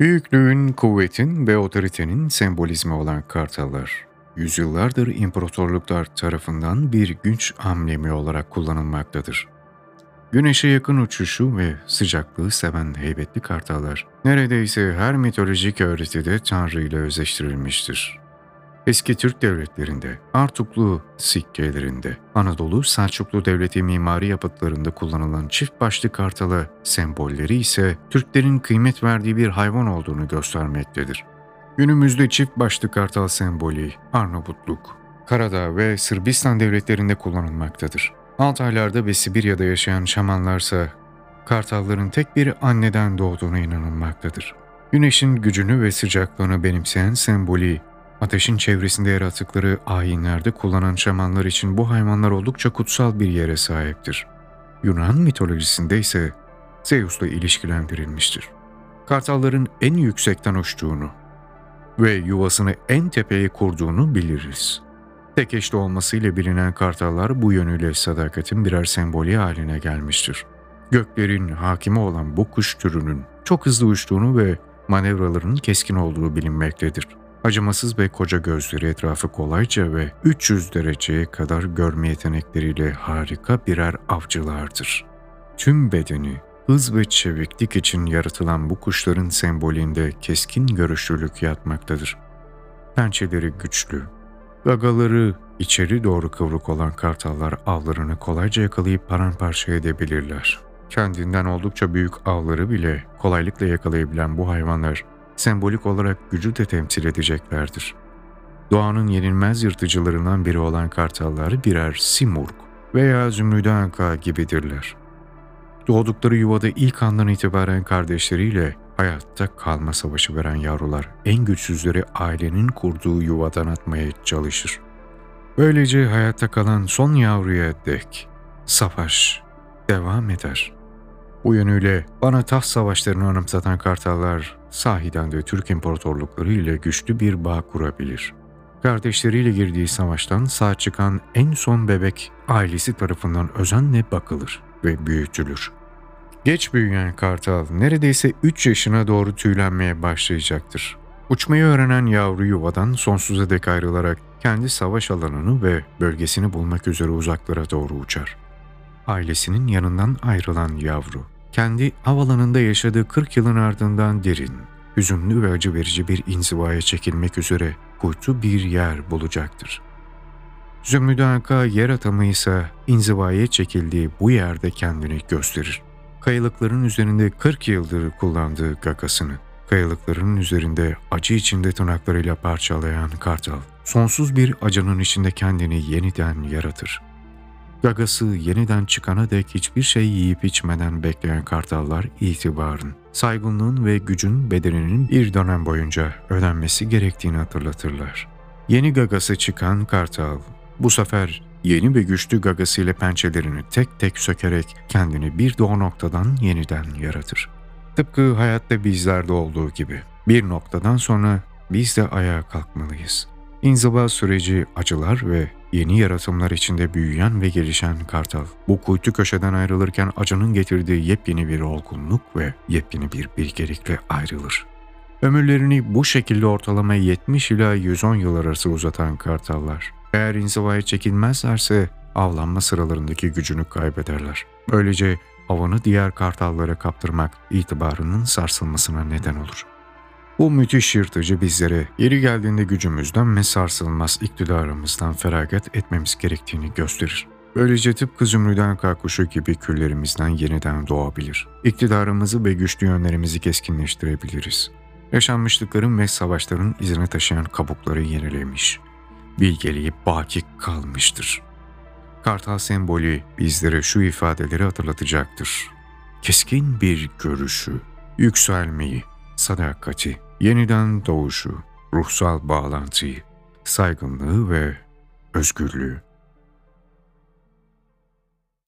Büyüklüğün, kuvvetin ve otoritenin sembolizmi olan kartallar, yüzyıllardır imparatorluklar tarafından bir güç amblemi olarak kullanılmaktadır. Güneşe yakın uçuşu ve sıcaklığı seven heybetli kartallar, neredeyse her mitolojik öğretide Tanrı ile özleştirilmiştir. Eski Türk devletlerinde, Artuklu sikkelerinde, Anadolu Selçuklu Devleti mimari yapıtlarında kullanılan çift başlı kartalı sembolleri ise Türklerin kıymet verdiği bir hayvan olduğunu göstermektedir. Günümüzde çift başlı kartal sembolü Arnavutluk, Karadağ ve Sırbistan devletlerinde kullanılmaktadır. Altaylarda ve Sibirya'da yaşayan şamanlarsa kartalların tek bir anneden doğduğuna inanılmaktadır. Güneşin gücünü ve sıcaklığını benimseyen sembolü Ateşin çevresinde yarattıkları ayinlerde kullanan şamanlar için bu hayvanlar oldukça kutsal bir yere sahiptir. Yunan mitolojisinde ise Zeus'la ilişkilendirilmiştir. Kartalların en yüksekten uçtuğunu ve yuvasını en tepeye kurduğunu biliriz. Tek eşli olmasıyla bilinen kartallar bu yönüyle sadakatin birer sembolü haline gelmiştir. Göklerin hakimi olan bu kuş türünün çok hızlı uçtuğunu ve manevralarının keskin olduğu bilinmektedir. Acımasız ve koca gözleri etrafı kolayca ve 300 dereceye kadar görme yetenekleriyle harika birer avcılardır. Tüm bedeni, hız ve çeviklik için yaratılan bu kuşların sembolünde keskin görüşlülük yatmaktadır. Pençeleri güçlü, gagaları içeri doğru kıvrık olan kartallar avlarını kolayca yakalayıp paramparça edebilirler. Kendinden oldukça büyük avları bile kolaylıkla yakalayabilen bu hayvanlar sembolik olarak gücü de temsil edeceklerdir. Doğanın yenilmez yırtıcılarından biri olan kartallar birer simurg veya zümrüde anka gibidirler. Doğdukları yuvada ilk andan itibaren kardeşleriyle hayatta kalma savaşı veren yavrular en güçsüzleri ailenin kurduğu yuvadan atmaya çalışır. Böylece hayatta kalan son yavruya dek savaş devam eder. Bu yönüyle bana taht savaşlarını anımsatan kartallar sahiden de Türk imparatorlukları ile güçlü bir bağ kurabilir. Kardeşleriyle girdiği savaştan sağ çıkan en son bebek ailesi tarafından özenle bakılır ve büyütülür. Geç büyüyen kartal neredeyse 3 yaşına doğru tüylenmeye başlayacaktır. Uçmayı öğrenen yavru yuvadan sonsuza dek ayrılarak kendi savaş alanını ve bölgesini bulmak üzere uzaklara doğru uçar. Ailesinin yanından ayrılan yavru kendi havalanında yaşadığı 40 yılın ardından derin, hüzünlü ve acı verici bir inzivaya çekilmek üzere kuytu bir yer bulacaktır. Zümrüt Anka yer atımı ise inzivaya çekildiği bu yerde kendini gösterir. Kayalıkların üzerinde 40 yıldır kullandığı gagasını, kayalıkların üzerinde acı içinde tırnaklarıyla parçalayan kartal, sonsuz bir acının içinde kendini yeniden yaratır. Gagası yeniden çıkana dek hiçbir şey yiyip içmeden bekleyen kartallar itibarın, saygınlığın ve gücün bedeninin bir dönem boyunca ödenmesi gerektiğini hatırlatırlar. Yeni gagası çıkan kartal, bu sefer yeni ve güçlü gagasıyla pençelerini tek tek sökerek kendini bir doğu noktadan yeniden yaratır. Tıpkı hayatta bizlerde olduğu gibi bir noktadan sonra biz de ayağa kalkmalıyız. İnziva süreci acılar ve Yeni yaratımlar içinde büyüyen ve gelişen kartal, bu kuytu köşeden ayrılırken acının getirdiği yepyeni bir olgunluk ve yepyeni bir bilgelikle ayrılır. Ömürlerini bu şekilde ortalama 70 ila 110 yıl arası uzatan kartallar, eğer inzivaya çekilmezlerse avlanma sıralarındaki gücünü kaybederler. Böylece avını diğer kartallara kaptırmak itibarının sarsılmasına neden olur.'' Bu müthiş yırtıcı bizlere yeri geldiğinde gücümüzden ve sarsılmaz iktidarımızdan feragat etmemiz gerektiğini gösterir. Böylece tıpkı zümrüden kakuşu gibi küllerimizden yeniden doğabilir. İktidarımızı ve güçlü yönlerimizi keskinleştirebiliriz. Yaşanmışlıkların ve savaşların izini taşıyan kabukları yenilemiş. Bilgeliği baki kalmıştır. Kartal sembolü bizlere şu ifadeleri hatırlatacaktır. Keskin bir görüşü, yükselmeyi, sadakati, yeniden doğuşu, ruhsal bağlantıyı, saygınlığı ve özgürlüğü.